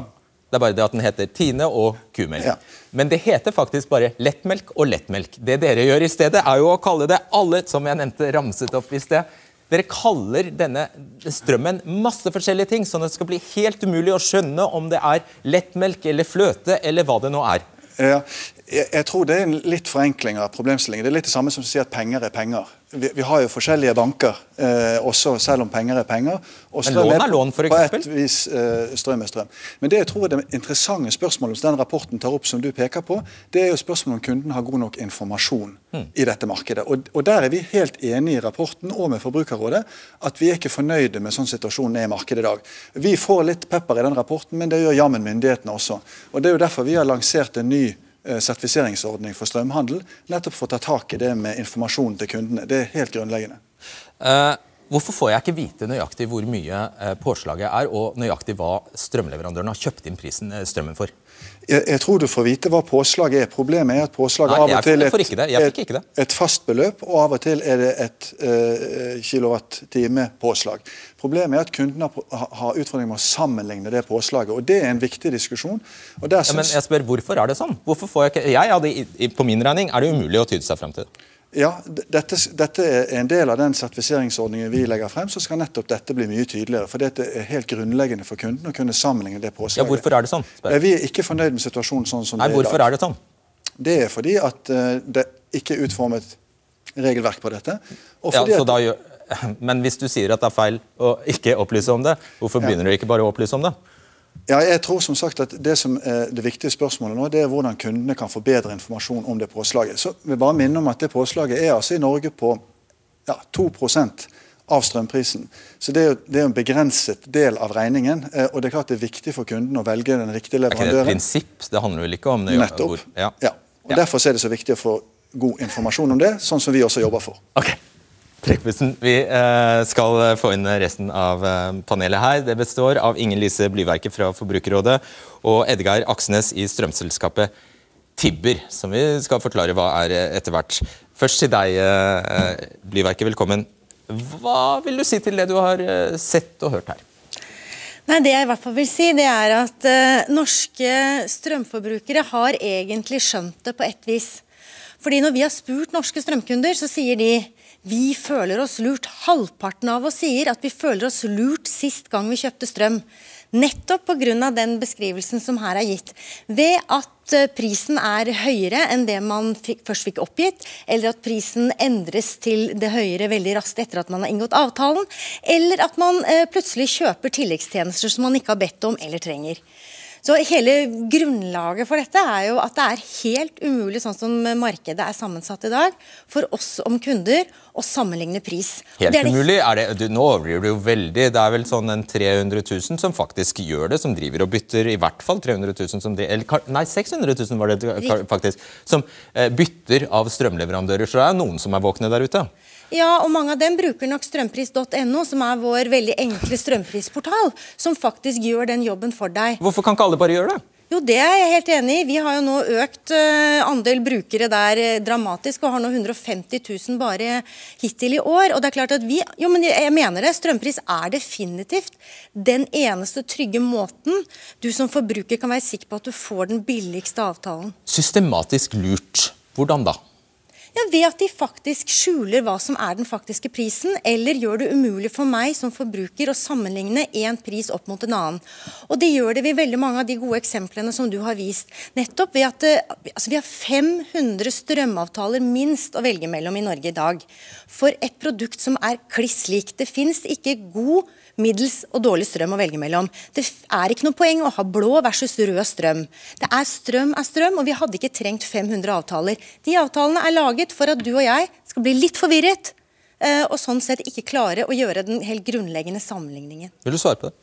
Speaker 2: Det er bare det at den heter Tine og kumelk. Ja. Men det heter faktisk bare lettmelk og lettmelk. Det dere gjør i stedet, er jo å kalle det alle, som jeg nevnte, ramset opp i sted. Dere kaller denne strømmen masse forskjellige ting, sånn at det skal bli helt umulig å skjønne om det er lettmelk eller fløte eller hva det nå er.
Speaker 7: Ja, jeg, tror det er en litt forenkling av problemstillingen. Det er litt det samme som å si at penger er penger. Vi, vi har jo forskjellige banker, eh, også selv om penger er penger.
Speaker 2: Og Men lån er lån, f.eks.?
Speaker 7: På et vis eh, strøm er strøm. Men det jeg tror er det interessante spørsmålet som den rapporten tar opp, som du peker på, det er jo spørsmålet om kunden har god nok informasjon mm. i dette markedet. Og, og, der er vi helt enige i rapporten og med Forbrukerrådet at vi er ikke fornøyde med sånn situasjonen er i markedet i dag. Vi får litt pepper i den rapporten, men det gjør jammen myndighetene også. Og Det er jo derfor vi har lansert en ny Eh, sertifiseringsordning for strømhandel, nettopp for å ta tak i det med informasjon til kundene. Det er helt grunnleggende.
Speaker 2: Uh, hvorfor får jeg ikke vite nøyaktig hvor mye uh, påslaget er, og nøyaktig hva strømleverandøren har kjøpt inn prisen, strømmen for?
Speaker 7: Jeg, jeg, tror du får vite hva påslaget er. Problemet er at påslaget av og til er
Speaker 2: et,
Speaker 7: et, et, fast beløp, og av og til er det et uh, kilowattime-påslag. Problemet er at kundene har utfordringer med å sammenligne det påslaget. og Det er en viktig diskusjon.
Speaker 2: Ja, men jeg spør, Hvorfor er det sånn? Hvorfor får jeg ikke... Jeg hadde, På min regning er det umulig å tyde seg frem til.
Speaker 7: Ja, dette, dette, er en del av den sertifiseringsordningen vi legger frem. Så skal nettopp dette bli mye tydeligere. For det er helt grunnleggende for kunden å kunne sammenligne det påslaget.
Speaker 2: Ja, hvorfor er det sånn?
Speaker 7: Spør. Vi er ikke fornøyd med situasjonen sånn som
Speaker 2: Nei,
Speaker 7: det er i
Speaker 2: dag. Hvorfor er det sånn?
Speaker 7: Det er fordi at uh, det ikke er utformet regelverk på dette.
Speaker 2: ja, så da gjør... Men hvis du sier at det er feil å ikke opplyse om det, hvorfor ja. begynner du ikke bare å opplyse om det?
Speaker 7: Ja, jeg tror som sagt at Det som er det viktige spørsmålet nå, det er hvordan kundene kan få bedre informasjon om det påslaget. Så vi bare minne om at Det påslaget er altså i Norge på ja, 2 av strømprisen. Så det er, jo, det er en begrenset del av regningen. Eh, og det er klart det er viktig for kunden å velge den riktige leverandøren.
Speaker 2: Er ikke det et prinsipp? Det handler vel ikke om det?
Speaker 7: Nettopp. Ja. ja. Og Derfor er det så viktig å få god informasjon om det, sånn som vi også jobber for.
Speaker 2: Okay. Trekkpusten. Vi eh, skal få inn resten av eh, panelet her. Det består av Ingen Lise Blyverket fra Forbrukerrådet og Edgar Aksnes i strømselskapet Tibber, som vi skal forklare hva er eh, etter hvert. Først til deg, Blyverket. Velkommen. Hva vil du si til det du har sett og hørt her?
Speaker 8: Nei, Det jeg i hvert fall vil si, det er at uh, norske strømforbrukere har egentlig skjønt det på ett vis. Fordi når vi har spurt norske strømkunder, så sier de vi føler oss lurt. Halvparten av oss sier at vi føler oss lurt sist gang vi kjøpte strøm. Nettopp pga. den beskrivelsen som her er gitt. Ved at eh, prisen er høyere enn det man fikk, først fikk oppgitt, eller at prisen endres til det høyere veldig raskt etter at man har inngått avtalen, eller at man eh, plutselig kjøper tilleggstjenester som man ikke har bedt om eller trenger. Så hele Grunnlaget for dette er jo at det er helt umulig, sånn som markedet er sammensatt i dag, for oss om kunder å sammenligne pris.
Speaker 2: Helt det... umulig? Er det, du, nå overdriver du jo veldig. Det er vel sånn en 300 000 som faktisk gjør det, som driver og bytter. I hvert fall 300 000 som driver, eller, Nei, 600 000 var det faktisk. Som eh, bytter av strømleverandører. Så det er noen som er våkne der ute.
Speaker 8: Ja, og mange av dem bruker nok strømpris.no, som er vår veldig enkle strømprisportal, som faktisk gjør den jobben for deg.
Speaker 2: Hvorfor kan ikke alle bare gjøre det?
Speaker 8: Jo, det er jeg helt enig i. Vi har jo nå økt uh, andel brukere der uh, dramatisk, og har nå 150 000 bare hittil i år. Og det er klart at vi, jo, men jeg mener det, Strømpris er definitivt den eneste trygge måten du som forbruker kan være sikker på at du får den billigste avtalen.
Speaker 2: Systematisk lurt. Hvordan da?
Speaker 8: Ja, Ved at de faktisk skjuler hva som er den faktiske prisen, eller gjør det umulig for meg som forbruker å sammenligne én pris opp mot en annen. Og Det gjør det ved veldig mange av de gode eksemplene som du har vist. Nettopp ved at altså Vi har 500 strømavtaler minst å velge mellom i Norge i dag. For et produkt som er kliss likt. Det fins ikke god middels og dårlig strøm å velge mellom. Det er ikke noe poeng å ha blå versus rød strøm. Det er strøm er strøm, og vi hadde ikke trengt 500 avtaler. De avtalene er laget for at du og jeg skal bli litt forvirret, eh, og sånn sett ikke klare å gjøre den helt grunnleggende sammenligningen.
Speaker 2: Vil du svare på det?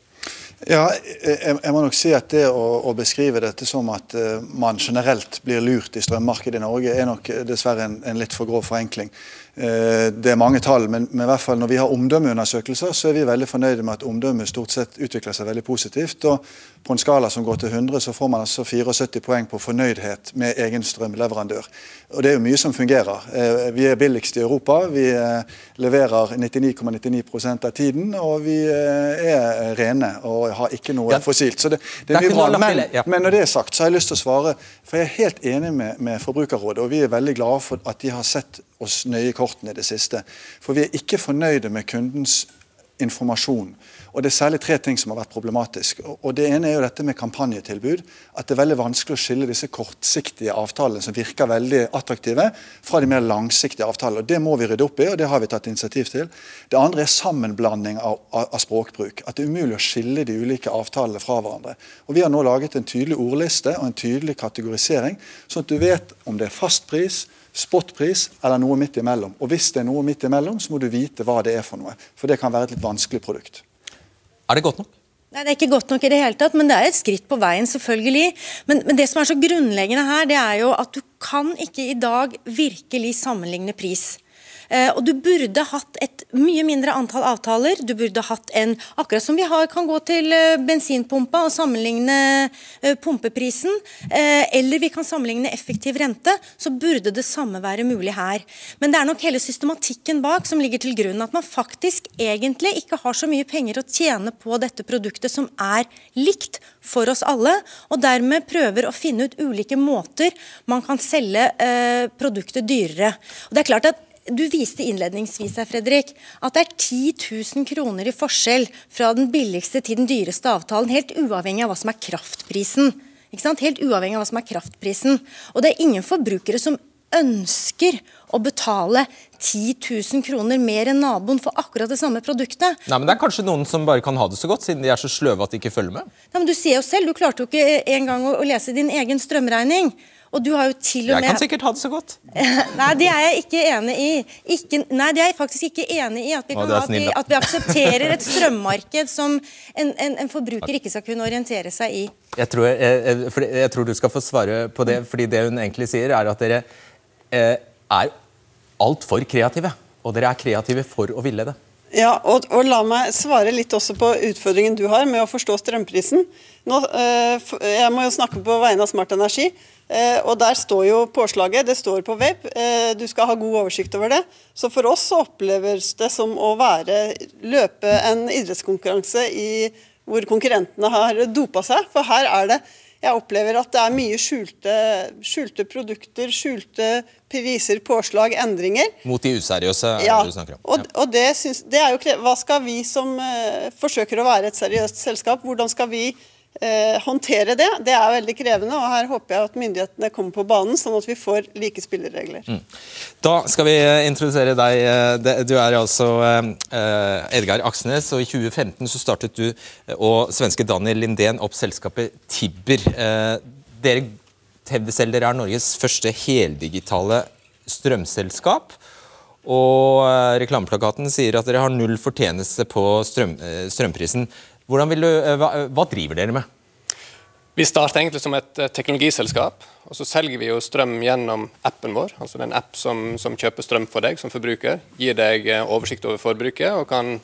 Speaker 7: Ja, jeg, jeg, må nok si at det å, å beskrive dette som at uh, man generelt blir lurt i strømmarkedet i Norge, er nok dessverre en, en litt for grov forenkling. Uh, det er mange tall, men, men, i hvert fall når vi har omdømmeundersøkelser, så er vi veldig fornøyde med at omdømmet stort sett utvikler seg veldig positivt. og På en skala som går til 100, så får man altså 74 poeng på fornøydhet med egen strømleverandør. Og Det er jo mye som fungerer. Uh, vi er billigst i Europa. Vi leverer 99,99 ,99 av tiden, og vi er rene. og har ikke noe ja. fossilt. Så det, det er mye bra. Men, men, når det er sagt, så har jeg lyst til å svare. For jeg er helt enig med, med Forbrukerrådet, og vi er veldig glade for at de har sett oss nøye kortene i det siste. For vi er ikke fornøyde med kundens informasjon. Og Det er særlig tre ting som har vært problematisk. Og Det ene er jo dette med kampanjetilbud. At det er veldig vanskelig å skille disse kortsiktige avtalene som virker veldig attraktive, fra de mer langsiktige avtalene. Og Det må vi rydde opp i, og det har vi tatt initiativ til. Det andre er sammenblanding av, av, av språkbruk. At det er umulig å skille de ulike avtalene fra hverandre. Og Vi har nå laget en tydelig ordliste og en tydelig kategorisering, sånn at du vet om det er fastpris, spotpris eller noe midt imellom. Og hvis det er noe midt imellom, så må du vite hva det er for noe. For det kan være et litt vanskelig produkt.
Speaker 2: Er det godt nok?
Speaker 8: Nei, Det er ikke godt nok i det hele tatt, men det er et skritt på veien, selvfølgelig. Men, men, det som er så grunnleggende her, det er jo at du kan ikke i dag virkelig sammenligne pris. Eh, og du burde hatt et mye mindre antall avtaler. Du burde hatt en Akkurat som vi har, kan gå til eh, bensinpumpa og sammenligne eh, pumpeprisen, eller vi kan sammenligne effektiv rente, så burde det samme være mulig her. Men det er nok hele systematikken bak som ligger til grunn. At man faktisk egentlig ikke har så mye penger å tjene på dette produktet som er likt for oss alle, og dermed prøver å finne ut ulike måter man kan selge produktet dyrere. Og det er klart at du viste innledningsvis her, Fredrik, at det er 10 000 kroner i forskjell fra den billigste til den dyreste avtalen, helt uavhengig av hva som er kraftprisen. Helt uavhengig av hva som er kraftprisen. Og det er ingen forbrukere som ønsker å betale 10 000 kroner mer enn naboen for akkurat det samme produktet.
Speaker 2: Nei, men Det er kanskje noen som bare kan ha det så godt, siden de er så sløve at de ikke følger med?
Speaker 8: Nei, men Du sier jo selv, du klarte jo ikke engang å lese din egen strømregning. Og du har jo til og
Speaker 2: med... Jeg kan sikkert ha det så godt.
Speaker 8: nei, det er jeg ikke enig i. Ikke, nei, det er jeg faktisk ikke enig i. At vi, kan ha, at vi, at vi aksepterer et strømmarked som en, en, en, forbruker ikke skal kunne orientere seg i.
Speaker 2: Jeg tror, jeg, jeg tror, du skal få svare på det, fordi det hun egentlig sier, er at dere eh, er altfor kreative. Og dere er kreative for å ville det.
Speaker 6: Ja, og, og, La meg svare litt også på utfordringen du har med å forstå strømprisen. Nå, øh, jeg må jo snakke på vegne av Smart Energi. Eh, og Der står jo påslaget, det står på web. Eh, du skal ha god oversikt over det. Så for oss så oppleves det som å være, løpe en idrettskonkurranse i, hvor konkurrentene har dopa seg. For her er det Jeg opplever at det er mye skjulte, skjulte produkter, skjulte priser, påslag, endringer.
Speaker 2: Mot de useriøse
Speaker 6: ja. du snakker om. Ja. Og, og det, synes, det, er jo Hva skal vi som uh, forsøker å være et seriøst selskap, hvordan skal vi eh, håndtere det. Det er veldig krevende, og her håper jeg at myndighetene kommer på banen, sånn at vi får like spilleregler. Mm.
Speaker 2: Da skal vi eh, introdusere deg. Eh, du er altså eh, Edgar Aksnes, og i 2015 så startet du og svenske Daniel Lindén opp selskapet Tibber. Dere hevder selv dere er Norges første heldigitale strømselskap. Og reklameplakaten sier at dere har null fortjeneste på strøm, strømprisen. Du, eh, hva, hva, driver dere med?
Speaker 9: Vi starter egentlig som et eh, teknologiselskap. og Så selger vi jo strøm gjennom appen vår. altså er app som, som, kjøper strøm for deg som forbruker. Gir deg eh, oversikt over forbruket og kan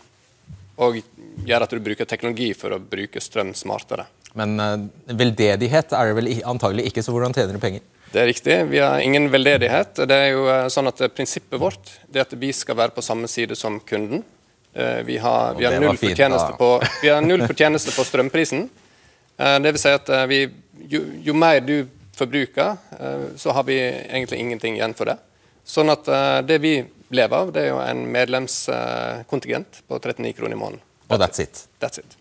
Speaker 9: og gjøre at du bruker teknologi for å bruke strøm smartere.
Speaker 2: Men veldedighet er det vel antagelig ikke, så hvordan tjener du penger?
Speaker 9: Det er riktig. Vi har ingen veldedighet. Det er jo sånn at Prinsippet vårt er at vi skal være på samme side som kunden. Eh, vi har, vi har, null, fortjeneste på, vi har null fortjeneste på strømprisen. Eh, det vil si at eh, vi, jo, jo, mer du forbruker, så har vi egentlig ingenting igjen for det. Sånn at det vi lever av, det er jo en medlemskontingent på 39 kroner i måneden.
Speaker 2: Og that's it.
Speaker 9: That's it.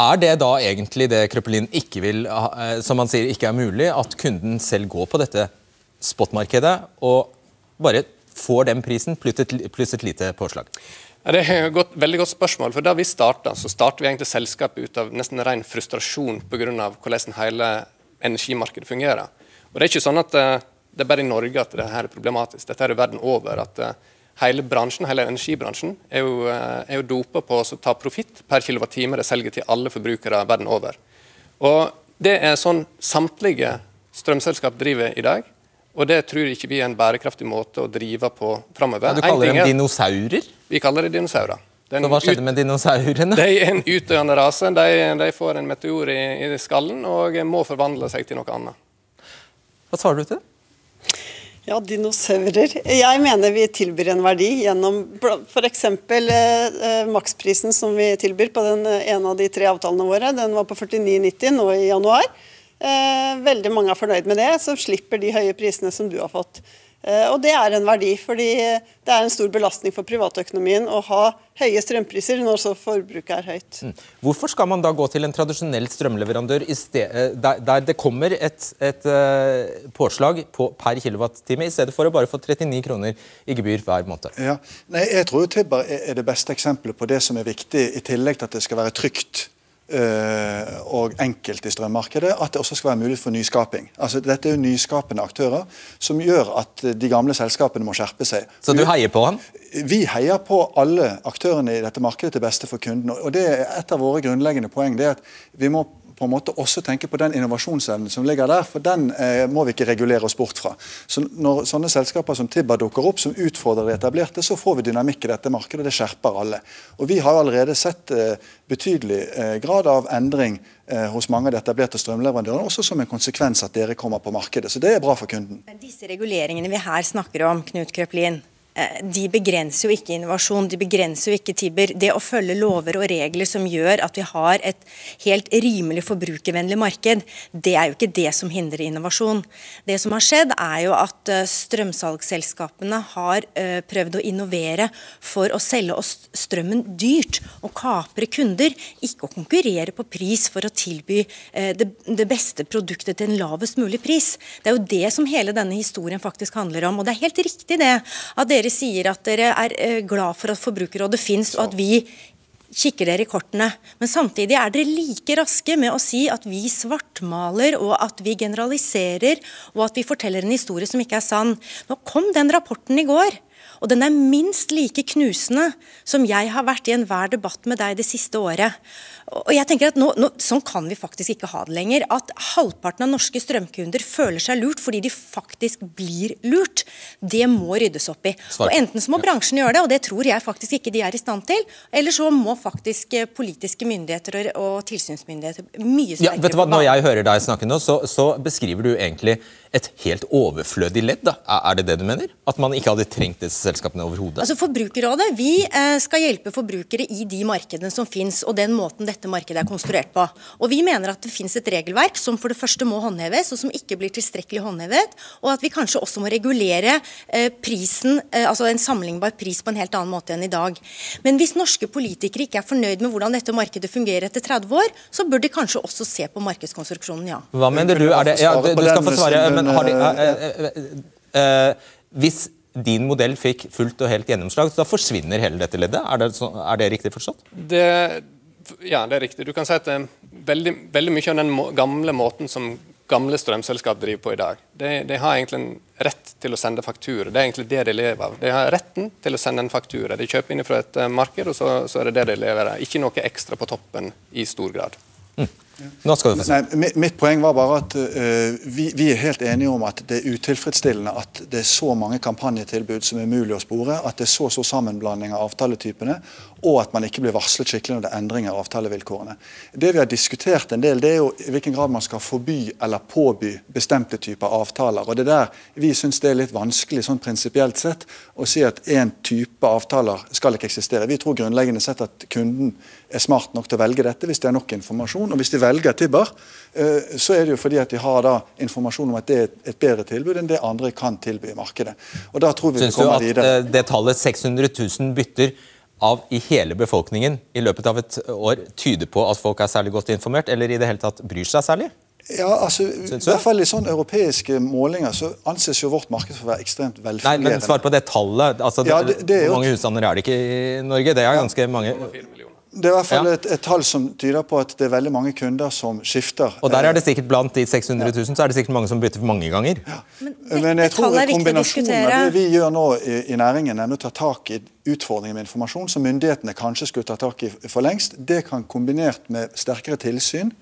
Speaker 2: Er det da egentlig det Krøpelin ikke vil, som han sier ikke er mulig, at kunden selv går på dette spotmarkedet og bare får den prisen pluss et, lite påslag?
Speaker 9: Ja, det er et veldig godt spørsmål. for Da vi starta, startet vi egentlig selskapet ut av nesten ren frustrasjon pga. hvordan hele energimarkedet fungerer. Og Det er ikke sånn at uh, det er bare i Norge at dette er problematisk. Dette er jo verden over. at uh, Hele bransjen, hele energibransjen er jo, uh, er jo dopa på å ta profitt per kilowattime de selger til alle forbrukere verden over. Og Det er sånn samtlige strømselskap driver i dag. Og det tror ikke vi er en bærekraftig måte å drive på framover.
Speaker 2: Ja, du kaller dem dinosaurer?
Speaker 9: Vi kaller det dinosaurer.
Speaker 2: Så hva skjedde med dinosaurene?
Speaker 9: De er en utdøende rase. De, de, får en meteor i, i, skallen og må forvandle seg til noe annet.
Speaker 2: Hva svarer du til det?
Speaker 6: Ja, dinosaurer. Jeg mener vi tilbyr en verdi gjennom f.eks. Eh, eh, maksprisen som vi tilbyr på den, ene av de tre avtalene våre. Den var på 49,90 nå i januar. Eh, veldig mange er fornøyd med det, så slipper de høye prisene som du har fått. Eh, og det er en verdi, fordi det er en stor belastning for privatøkonomien å ha høye strømpriser når så forbruket er høyt. Mm.
Speaker 2: Hvorfor skal man da gå til en tradisjonell strømleverandør sted, eh, der, der, det kommer et, et uh, påslag på, per kilowattime, i stedet for å bare få 39 kroner i gebyr hver måned?
Speaker 7: Ja. Nei, jeg tror Tibber er det beste eksempelet på det som er viktig, i tillegg til at det skal være trygt og enkelt i strømmarkedet, at det også skal være mulig for nyskaping. Altså, dette er jo nyskapende aktører som gjør at de gamle selskapene må skjerpe seg.
Speaker 2: Så du heier på han?
Speaker 7: Vi heier på alle aktørene i dette markedet til beste for kunden. og det er Et av våre grunnleggende poeng det er at vi må på en måte også tenke på den innovasjonsevnen som ligger der, for den eh, må vi ikke regulere oss bort fra. Så Når sånne selskaper som Tibba dukker opp, som utfordrer det etablerte, så får vi dynamikk i dette markedet, og det skjerper alle. Og Vi har allerede sett eh, betydelig eh, grad av endring eh, hos mange av de etablerte strømleverandørene, også som en konsekvens at dere kommer på markedet. Så det er bra for kunden.
Speaker 8: Men disse reguleringene vi her snakker om, Knut Krøplin, de begrenser jo ikke innovasjon, de begrenser jo ikke Tiber. Det å følge lover og regler som gjør at vi har et helt rimelig forbrukervennlig marked, det er jo ikke det som hindrer innovasjon. Det som har skjedd, er jo at eh, strømsalgsselskapene har eh, prøvd å innovere for å selge oss strømmen dyrt og kapre kunder, ikke å konkurrere på pris for å tilby det beste produktet til en lavest mulig pris. Det er jo det som hele denne historien faktisk handler om. Og det er helt riktig det at dere dere sier at dere er eh, glad for at Forbrukerrådet fins, og at vi kikker dere i kortene. Men samtidig er dere like raske med å si at vi svartmaler, og at vi generaliserer, og at vi forteller en historie som ikke er sann. Nå kom den rapporten i går. Og den er minst like knusende som jeg har vært i enhver debatt med deg det siste året. Og jeg tenker at nå, nå, Sånn kan vi faktisk ikke ha det lenger. At halvparten av norske strømkunder føler seg lurt fordi de faktisk blir lurt, det må ryddes opp i. Og Enten så må bransjen gjøre det, og det tror jeg faktisk ikke de er i stand til, eller så må faktisk eh, politiske myndigheter og, og tilsynsmyndigheter mye sterkere
Speaker 2: ja, vet du hva, Når jeg hører deg snakke nå, så, så beskriver du egentlig et helt overflødig ledd. da. Er det det du mener? At man ikke hadde trengt disse selskapene overhodet?
Speaker 8: Altså Forbrukerrådet vi eh, skal hjelpe forbrukere i de markedene som finnes, og den måten dette markedet er konstruert på. Og Vi mener at det finnes et regelverk som for det første må håndheves, og som ikke blir tilstrekkelig håndhevet. Og at vi kanskje også må regulere eh, prisen, eh, altså en sammenlignbar pris på en helt annen måte enn i dag. Men hvis norske politikere ikke er fornøyd med hvordan dette markedet fungerer etter 30 år, så bør de kanskje også se på markedskonstruksjonen, ja.
Speaker 2: Hva mener du? Er det, ja, du skal få svare, men har de, uh, uh, uh, Hvis din modell fikk fullt og helt gjennomslag, så da forsvinner hele dette leddet? Er det, så, er det riktig forstått?
Speaker 9: Det, ja, det er riktig. Du kan si at veldig, veldig mye av den må, gamle måten som gamle strømselskap driver på i dag, de, de, har egentlig en rett til å sende faktura. Det er egentlig det de lever av. De har retten til å sende en faktura. De kjøper inn fra et marked, og så, så er det det de lever av. Ikke noe ekstra på toppen i stor grad. Mm.
Speaker 7: Nå skal du få. Nei, mitt poeng var bare at uh, vi, vi, er helt enige om at det er utilfredsstillende at det er så mange kampanjetilbud som er mulig å spore, at det er så stor sammenblanding av avtaletypene, og at man ikke blir varslet skikkelig når det er endringer av avtalevilkårene. Det vi har diskutert en del, det er jo i hvilken grad man skal forby eller påby bestemte typer avtaler. og det der Vi syns det er litt vanskelig sånn prinsipielt sett å si at én type avtaler skal ikke eksistere. Vi tror grunnleggende sett at kunden er smart nok til å velge dette hvis det er nok informasjon. og hvis de velger Tibber, eh, så er det jo fordi at de har da informasjon om at det er et bedre tilbud enn det andre kan tilby i markedet. Og da tror vi
Speaker 2: Syns
Speaker 7: vi
Speaker 2: du
Speaker 7: videre.
Speaker 2: at
Speaker 7: videre.
Speaker 2: at det tallet 600 000 bytter av i hele befolkningen i løpet av et år tyder på at folk er særlig godt informert, eller i det hele tatt bryr seg særlig?
Speaker 7: Ja, altså, I hvert fall i sånne europeiske målinger så anses jo vårt marked for å være ekstremt
Speaker 2: Nei, men svar på det tallet. Altså,
Speaker 7: Ja,
Speaker 2: det,
Speaker 7: det- er
Speaker 2: Hvor mange husstander er det ikke i Norge? Det er ganske mange.
Speaker 7: Det er i hvert fall
Speaker 2: Ja.
Speaker 7: et, et tall som tyder på at det er veldig mange kunder som skifter.
Speaker 2: Og der er det sikkert blant de 600 000 så er det sikkert mange som bytter mange ganger.
Speaker 7: Men jeg tror
Speaker 8: tallet er viktig å
Speaker 7: kombinasjonen av det vi gjør nå i, i næringen, er å ta tak i utfordringen med informasjon som myndighetene kanskje skulle ta tak i for lengst. Det kan kombinert med sterkere tilsyn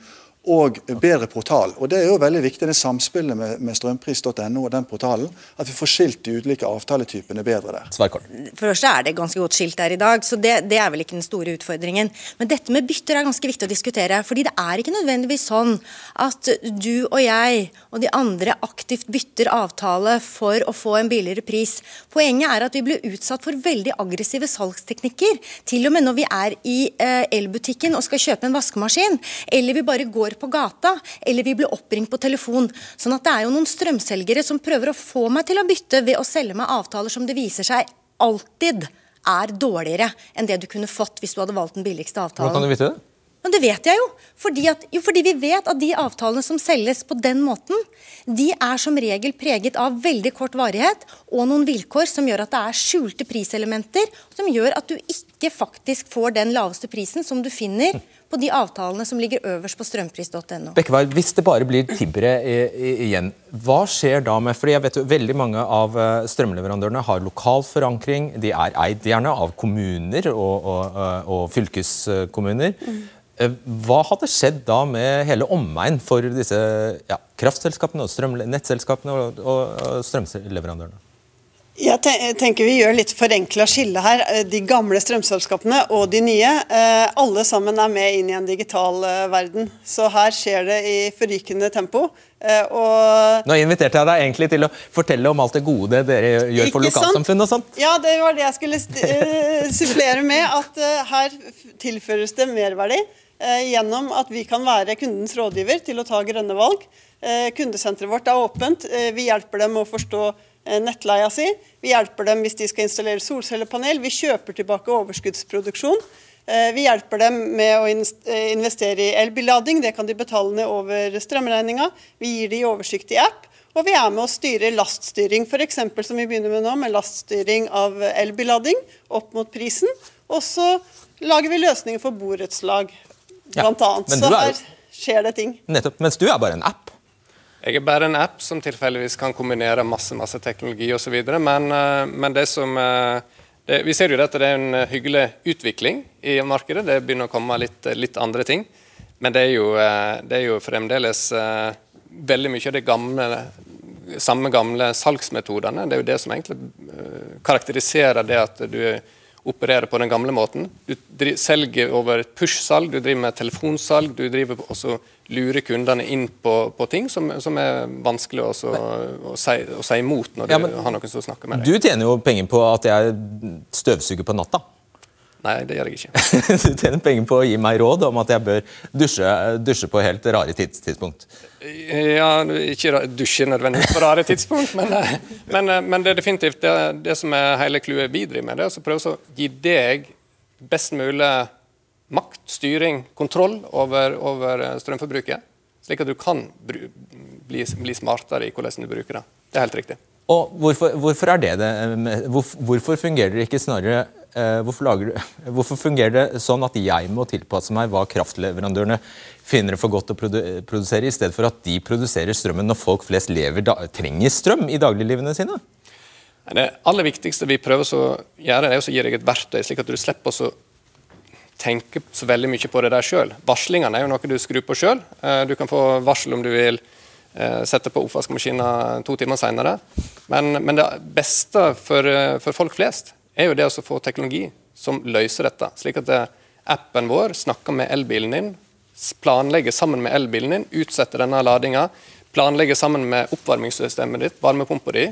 Speaker 7: og bedre portal. Og Det er jo veldig viktig, det samspillet med, med strømpris.no og den portalen. At vi får skilt de ulike avtaletypene bedre der.
Speaker 2: Svar.
Speaker 8: For det første er det ganske godt skilt der i dag, så det, det er vel ikke den store utfordringen. Men dette med bytter er ganske viktig å diskutere. fordi det er ikke nødvendigvis sånn at du og jeg og de andre aktivt bytter avtale for å få en billigere pris. Poenget er at vi blir utsatt for veldig aggressive salgsteknikker. Til og med når vi er i eh, elbutikken og skal kjøpe en vaskemaskin, eller vi bare går på gata, eller vi blir oppringt på telefon. Sånn at det er jo noen strømselgere som prøver å få meg til å bytte ved å selge meg avtaler som det viser seg alltid er dårligere enn det du kunne fått hvis du hadde valgt den billigste avtalen.
Speaker 2: Hvordan kan du vite det?
Speaker 8: Men det vet jeg jo. Fordi, at, jo. fordi vi vet at de avtalene som selges på den måten, de er som regel preget av veldig kort varighet og noen vilkår som gjør at det er skjulte priselementer, som gjør at du ikke faktisk får den laveste prisen som du finner på de avtalene som ligger øverst på strømpris.no.
Speaker 2: Bekkevær, hvis det bare blir i- igjen, hva skjer da med fordi jeg vet jo Veldig mange av eh, strømleverandørene har lokal forankring. De er eid gjerne av kommuner og, og, eh, og fylkeskommuner. Eh, Hva hadde skjedd da med hele omegn for disse ja, kraftselskapene og strømnettselskapene og, og, og strømleverandørene?
Speaker 6: Jeg tenker Vi gjør litt forenkla skille her. Eh, De gamle strømselskapene og de nye. eh, Alle sammen er med inn i en digital eh, verden. Så her skjer det i forrykende tempo. Eh, Og
Speaker 2: Nå inviterte jeg deg egentlig til å fortelle om alt det gode dere gjør for lokalsamfunn og sånt.
Speaker 6: Ja, det var det jeg skulle eh, supplere med. At eh, her tilføres det merverdi eh, gjennom at vi kan være kundens rådgiver til å ta grønne valg. Eh, kundesenteret vårt er åpent. Eh, vi hjelper dem å forstå eh, nettleia si. Vi hjelper dem hvis de skal installere solcellepanel. Vi kjøper tilbake overskuddsproduksjon. Eh, Vi hjelper dem med å eh, investere i elbillading. Det kan de betale ned over strømregninga. Vi gir de oversikt i app. Og vi er med å styre laststyring, f.eks. som vi begynner med nå, med laststyring av elbillading opp mot prisen. Og så lager vi løsninger for borettslag, blant annet. Så
Speaker 2: er
Speaker 6: her skjer det ting.
Speaker 2: Nettopp. Mens du er bare en app.
Speaker 9: Jeg er bare en app som tilfeldigvis kan kombinere masse masse teknologi osv. Men, eh, men det som eh, det, Vi ser jo at det er en eh, hyggelig utvikling i markedet. Det begynner å komme litt, litt andre ting. Men det er jo, det er jo fremdeles veldig mye av de gamle samme gamle salgsmetodene. Det er jo det som egentlig karakteriserer det at du opererer på den gamle måten. Du selger over et push-salg, du driver med telefonsalg, du driver også lurer kundene inn på, på ting som, som er vanskelig også, å, si, å si imot når du
Speaker 2: Ja, men
Speaker 9: har noen som snakker med deg.
Speaker 2: Du tjener jo penger på at jeg støvsuger på natta.
Speaker 9: Nei, det gjør jeg ikke.
Speaker 2: Du tjener penger på å gi meg råd om at jeg bør dusje, dusje på helt rare tids tidspunkt.
Speaker 9: Ja, ikke dusje nødvendigvis på rare tidspunkt, men, eh, men, eh, men det er definitivt det, det som er hele clouet vi driver med. Det er å prøve å gi deg best mulig makt, styring, kontroll over, over eh, strømforbruket. Slik at du kan bli, bli smartere i hvordan du bruker det. Det er helt riktig.
Speaker 2: Og hvorfor, hvorfor er det det? eh, Hvorfor, fungerer det ikke snarere eh, hvorfor, lager, hvorfor fungerer det sånn at jeg må tilpasse meg hva kraftleverandørene finner for godt å produ produsere, i stedet for at de produserer strømmen når folk flest lever, trenger strøm i dagliglivene sine?
Speaker 9: Det aller viktigste vi prøver å gjøre, er å gi deg et verktøy, slik at du slipper å tenke så veldig mye på det der sjøl. Varslingene er jo noe du skrur på sjøl. Du kan få varsel om du vil eh, sette på oppvaskmaskinen to timer senere. Men, men det beste for, eh, for folk flest er jo det å få teknologi som løser dette. Slik at det, appen vår snakker med elbilen din, planlegger sammen med elbilen din, utsetter denne ladinga, planlegger sammen med oppvarmingssystemet ditt, varmepumpa di,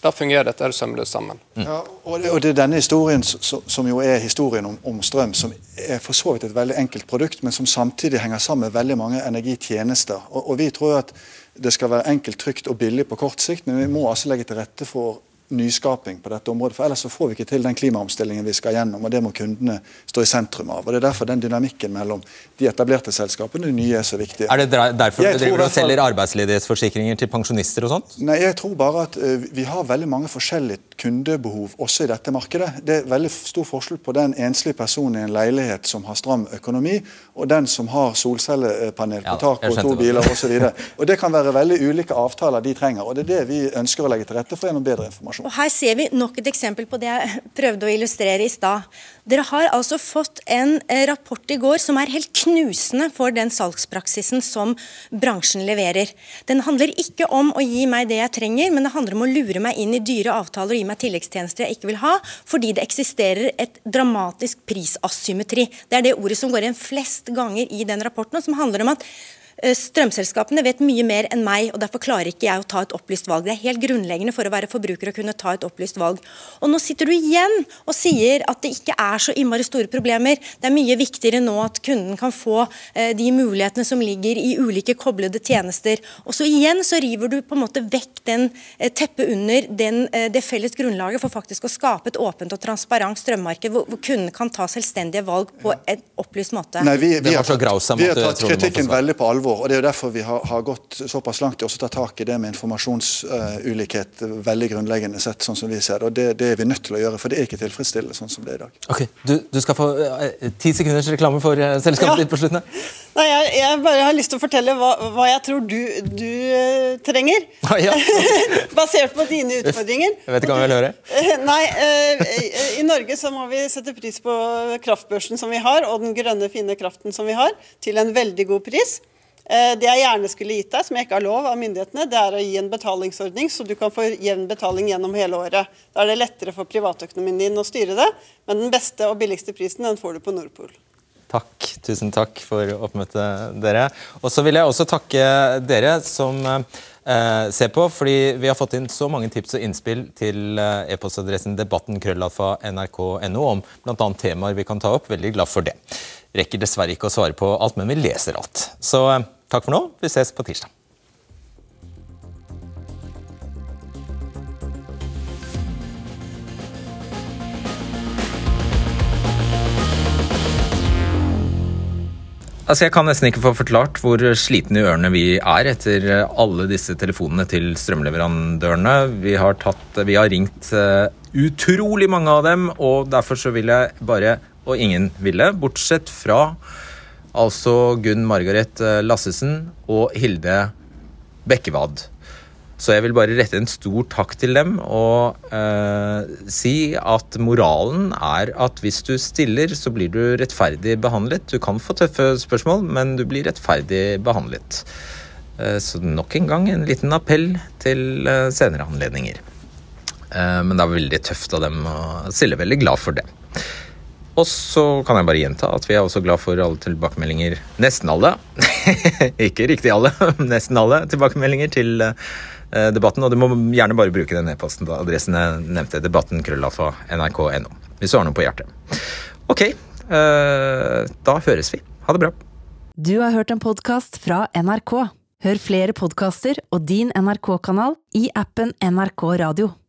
Speaker 9: da fungerer dette sømløst sammen.
Speaker 7: Mm. Ja, og, det, og, det, er denne historien som, som jo er historien om, om, strøm, som er for så vidt et veldig enkelt produkt, men som samtidig henger sammen med veldig mange energitjenester. Og, og vi tror at det skal være enkelt, trygt og billig på kort sikt, men vi må altså legge til rette for nyskaping på dette området. for Ellers så får vi ikke til den klimaomstillingen vi skal gjennom. og Det må kundene stå i sentrum av. og Det er derfor den dynamikken mellom de etablerte selskapene og de nye er så viktig.
Speaker 2: Er det derfor dere driver og selger arbeidsledighetsforsikringer til pensjonister og sånt?
Speaker 7: Nei, jeg tror bare at uh, vi har veldig mange forskjellige kundebehov også i dette markedet. Det er veldig stor forskjell på den enslige personen i en leilighet som har stram økonomi, og den som har solcellepanel på taket og to biler osv. Det kan være veldig ulike avtaler de trenger. og Det er det vi ønsker å legge til rette for gjennom bedre informasjon
Speaker 8: informasjon. Og Her ser vi nok et eksempel på det jeg prøvde å illustrere i stad. Dere har altså fått en eh, rapport i går som er helt knusende for den salgspraksisen som bransjen leverer. Den handler ikke om å gi meg det jeg trenger, men det handler om å lure meg inn i dyre avtaler og gi meg tilleggstjenester jeg ikke vil ha, fordi det eksisterer et dramatisk prisasymmetri. Det er det ordet som går igjen flest ganger i den rapporten, og som handler om at strømselskapene vet mye mer enn meg, og derfor klarer ikke jeg å ta et opplyst valg. Det er helt grunnleggende for å være forbruker å kunne ta et opplyst valg. Og Nå sitter du igjen og sier at det ikke er så innmari store problemer. Det er mye viktigere nå at kunden kan få eh, de mulighetene som ligger i ulike koblede tjenester. Og så igjen så river du på en måte vekk den eh, teppet under den, det felles grunnlaget for faktisk å skape et åpent og transparent strømmarked, hvor, hvor kunden kan ta selvstendige valg på en opplyst måte.
Speaker 7: Nei, vi, vi, har, vi har tatt kritikken veldig på alvor alvor. og Det er jo derfor vi har, har gått såpass langt i å ta tak i det med informasjonsulikhet uh, veldig grunnleggende sett, sånn som vi ser det. og det, det, er vi nødt til å gjøre, for det er ikke tilfredsstillende sånn som det er i dag.
Speaker 2: Ok, Du, du skal få uh, ti sekunders reklame for uh, selskapet ja. ditt på slutten.
Speaker 6: Nei, jeg, jeg, bare har lyst til å fortelle hva, hva jeg tror du, du trenger.
Speaker 2: Ah, ja.
Speaker 6: Basert på dine utfordringer.
Speaker 2: Jeg vet ikke om jeg vil høre.
Speaker 6: Nei, I Norge så må vi sette pris på kraftbørsen som vi har, og den grønne, fine kraften som vi har, til en veldig god pris. Eh, det jeg gjerne skulle gitt deg, som jeg ikke har lov av myndighetene, det er å gi en betalingsordning, så du kan få jevn betaling gjennom hele året. Da er det lettere for privatøkonomien din å styre det, men den beste og billigste prisen den får du på Nordpol.
Speaker 2: Takk. Tusen takk for oppmøtet, dere. Og så vil jeg også takke dere som eh, ser på, fordi vi har fått inn så mange tips og innspill til eh, e-postadressen debatten.krøllalfa.nrk.no krøllalfa nrk.no om bl.a. temaer vi kan ta opp. Veldig glad for det. Rekker dessverre ikke å svare på alt, men vi leser alt. Så eh, Takk for nå. Vi ses på tirsdag. Altså, Jeg kan nesten ikke få forklart hvor slitne i ørene vi er etter alle disse telefonene til strømleverandørene. Vi har, tatt, vi har ringt uh, utrolig mange av dem, og derfor så vil jeg bare Og ingen ville, bortsett fra Altså Gunn Margaret eh, Lassesen og Hilde Bekkevad. Så jeg vil bare rette en stor takk til dem og eh, si at moralen er at hvis du stiller, så blir du rettferdig behandlet. Du kan få tøffe spørsmål, men du blir rettferdig behandlet. Eh, så nok en gang en liten appell til eh, senere anledninger. Eh, men det er veldig tøft av dem og å er Veldig glad for det. Og så kan jeg bare gjenta at vi er også glad for alle tilbakemeldinger. Nesten alle. Ikke riktig alle, nesten alle tilbakemeldinger til uh, debatten. Og du må gjerne bare bruke den e-posten adressen jeg nevnte. Debatten krøllalfa nrk.no. Hvis du har noe på hjertet. Ok, uh, da høres vi. Ha det bra.
Speaker 1: Du har hørt en podkast fra NRK. Hør flere podkaster og din NRK-kanal i appen NRK Radio.